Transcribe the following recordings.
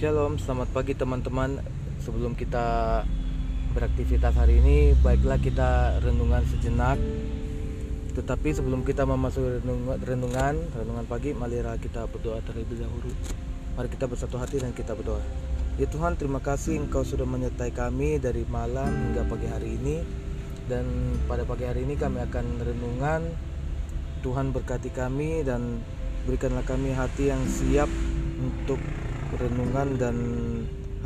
Shalom, selamat pagi teman-teman. Sebelum kita beraktivitas hari ini, baiklah kita renungan sejenak. Tetapi sebelum kita memasuki renungan, renungan, pagi, marilah kita berdoa terlebih dahulu. Mari kita bersatu hati dan kita berdoa. Ya Tuhan, terima kasih Engkau sudah menyertai kami dari malam hingga pagi hari ini. Dan pada pagi hari ini kami akan renungan. Tuhan berkati kami dan berikanlah kami hati yang siap untuk renungan dan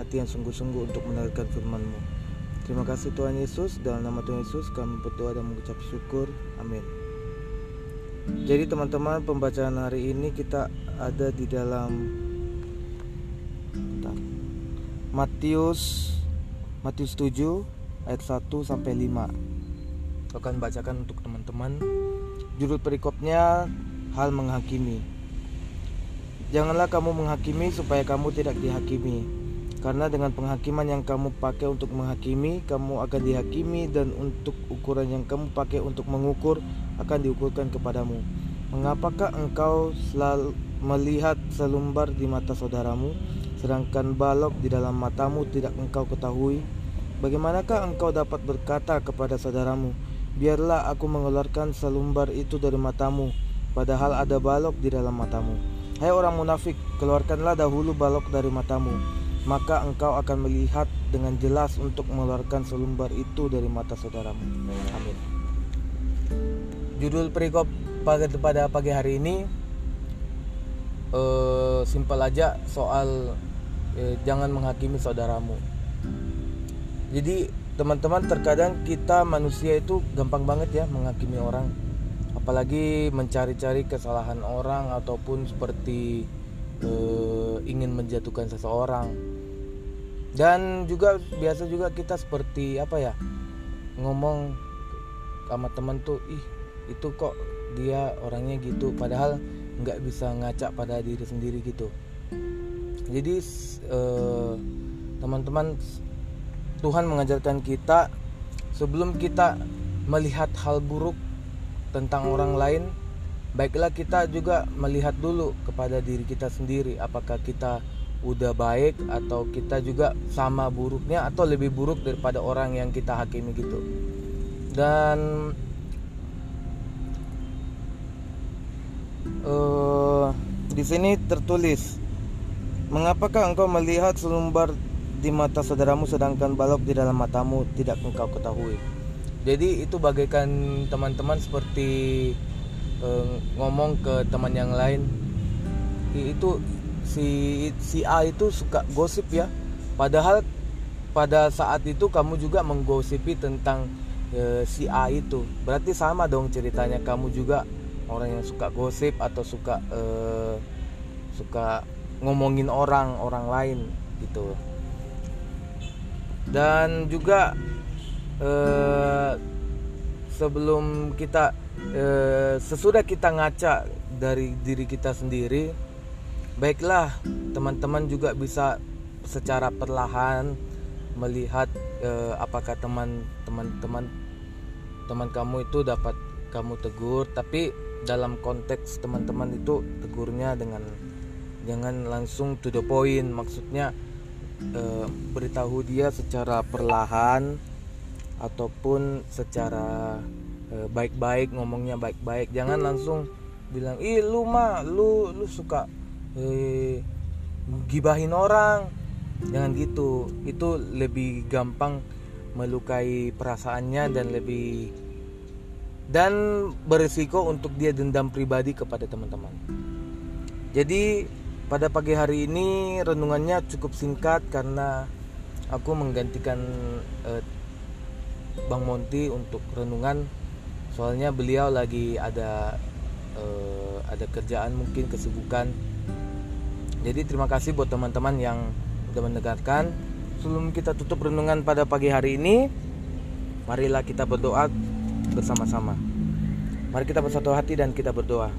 hati yang sungguh-sungguh untuk mendengarkan firman-Mu. Terima kasih Tuhan Yesus, dalam nama Tuhan Yesus kami berdoa dan mengucap syukur. Amin. Jadi teman-teman pembacaan hari ini kita ada di dalam Matius Matius 7 ayat 1 sampai 5. Aku akan bacakan untuk teman-teman. Judul perikopnya hal menghakimi. Janganlah kamu menghakimi supaya kamu tidak dihakimi. Karena dengan penghakiman yang kamu pakai untuk menghakimi, kamu akan dihakimi dan untuk ukuran yang kamu pakai untuk mengukur akan diukurkan kepadamu. Mengapakah engkau selalu melihat selumbar di mata saudaramu, sedangkan balok di dalam matamu tidak engkau ketahui? Bagaimanakah engkau dapat berkata kepada saudaramu, "Biarlah aku mengeluarkan selumbar itu dari matamu," padahal ada balok di dalam matamu? Hai orang munafik, keluarkanlah dahulu balok dari matamu, maka engkau akan melihat dengan jelas untuk mengeluarkan selumbar itu dari mata saudaramu. Amin. Judul perikop pada pagi hari ini uh, simpel aja soal uh, jangan menghakimi saudaramu. Jadi teman-teman terkadang kita manusia itu gampang banget ya menghakimi orang apalagi mencari-cari kesalahan orang ataupun seperti e, ingin menjatuhkan seseorang. Dan juga biasa juga kita seperti apa ya ngomong sama teman tuh ih itu kok dia orangnya gitu padahal nggak bisa ngaca pada diri sendiri gitu. Jadi eh, teman-teman Tuhan mengajarkan kita sebelum kita melihat hal buruk tentang orang lain, baiklah kita juga melihat dulu kepada diri kita sendiri apakah kita udah baik atau kita juga sama buruknya atau lebih buruk daripada orang yang kita hakimi gitu. Dan uh, di sini tertulis, mengapakah engkau melihat selumbar di mata saudaramu sedangkan balok di dalam matamu tidak engkau ketahui? Jadi itu bagaikan teman-teman seperti uh, ngomong ke teman yang lain. Itu si si A itu suka gosip ya. Padahal pada saat itu kamu juga menggosipi tentang uh, si A itu. Berarti sama dong ceritanya. Kamu juga orang yang suka gosip atau suka uh, suka ngomongin orang orang lain gitu. Dan juga Eh, sebelum kita uh, sesudah kita ngaca dari diri kita sendiri baiklah teman-teman juga bisa secara perlahan melihat uh, apakah teman-teman teman teman kamu itu dapat kamu tegur. Tapi dalam konteks teman-teman itu tegurnya dengan jangan langsung to the point. Maksudnya uh, beritahu dia secara perlahan ataupun secara e, baik-baik ngomongnya baik-baik. Jangan langsung bilang ih lu mah lu lu suka eh, gibahin orang. Jangan gitu. Itu lebih gampang melukai perasaannya dan lebih dan berisiko untuk dia dendam pribadi kepada teman-teman. Jadi pada pagi hari ini renungannya cukup singkat karena aku menggantikan uh, Bang Monti untuk renungan. Soalnya beliau lagi ada uh, ada kerjaan mungkin kesibukan. Jadi terima kasih buat teman-teman yang sudah mendengarkan. Sebelum kita tutup renungan pada pagi hari ini marilah kita berdoa bersama-sama. Mari kita bersatu hati dan kita berdoa.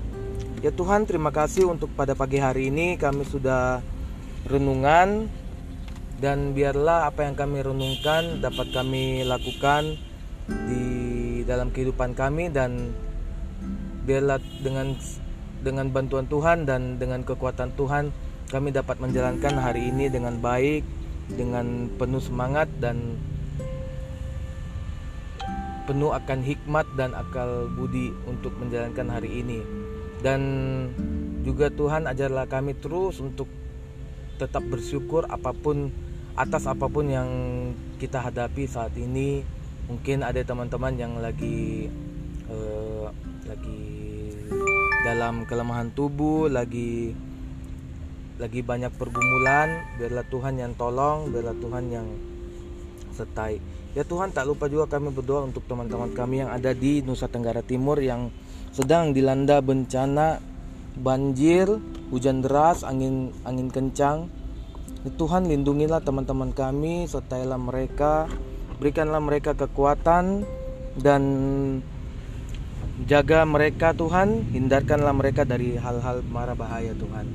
Ya Tuhan terima kasih untuk pada pagi hari ini kami sudah renungan dan biarlah apa yang kami renungkan dapat kami lakukan di dalam kehidupan kami dan biarlah dengan dengan bantuan Tuhan dan dengan kekuatan Tuhan kami dapat menjalankan hari ini dengan baik, dengan penuh semangat dan penuh akan hikmat dan akal budi untuk menjalankan hari ini. Dan juga Tuhan ajarlah kami terus untuk tetap bersyukur apa pun atas apa pun yang kita hadapi saat ini. Mungkin ada teman-teman yang lagi uh, lagi dalam kelemahan tubuh, lagi lagi banyak pergumulan, biarlah Tuhan yang tolong, biarlah Tuhan yang sertai. Ya Tuhan tak lupa juga kami berdoa untuk teman-teman kami yang ada di Nusa Tenggara Timur yang sedang dilanda bencana banjir, hujan deras, angin angin kencang. Tuhan lindungilah teman-teman kami, sertailah mereka, berikanlah mereka kekuatan dan Jaga mereka Tuhan, hindarkanlah mereka dari hal-hal mara bahaya Tuhan.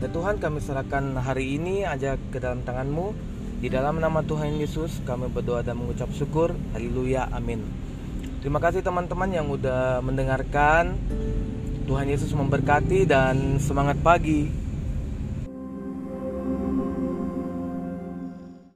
Ya Tuhan kami serahkan hari ini aja ke dalam tanganmu. Di dalam nama Tuhan Yesus kami berdoa dan mengucap syukur. Haleluya, amin. Terima kasih teman-teman yang udah mendengarkan. Tuhan Yesus memberkati dan semangat pagi.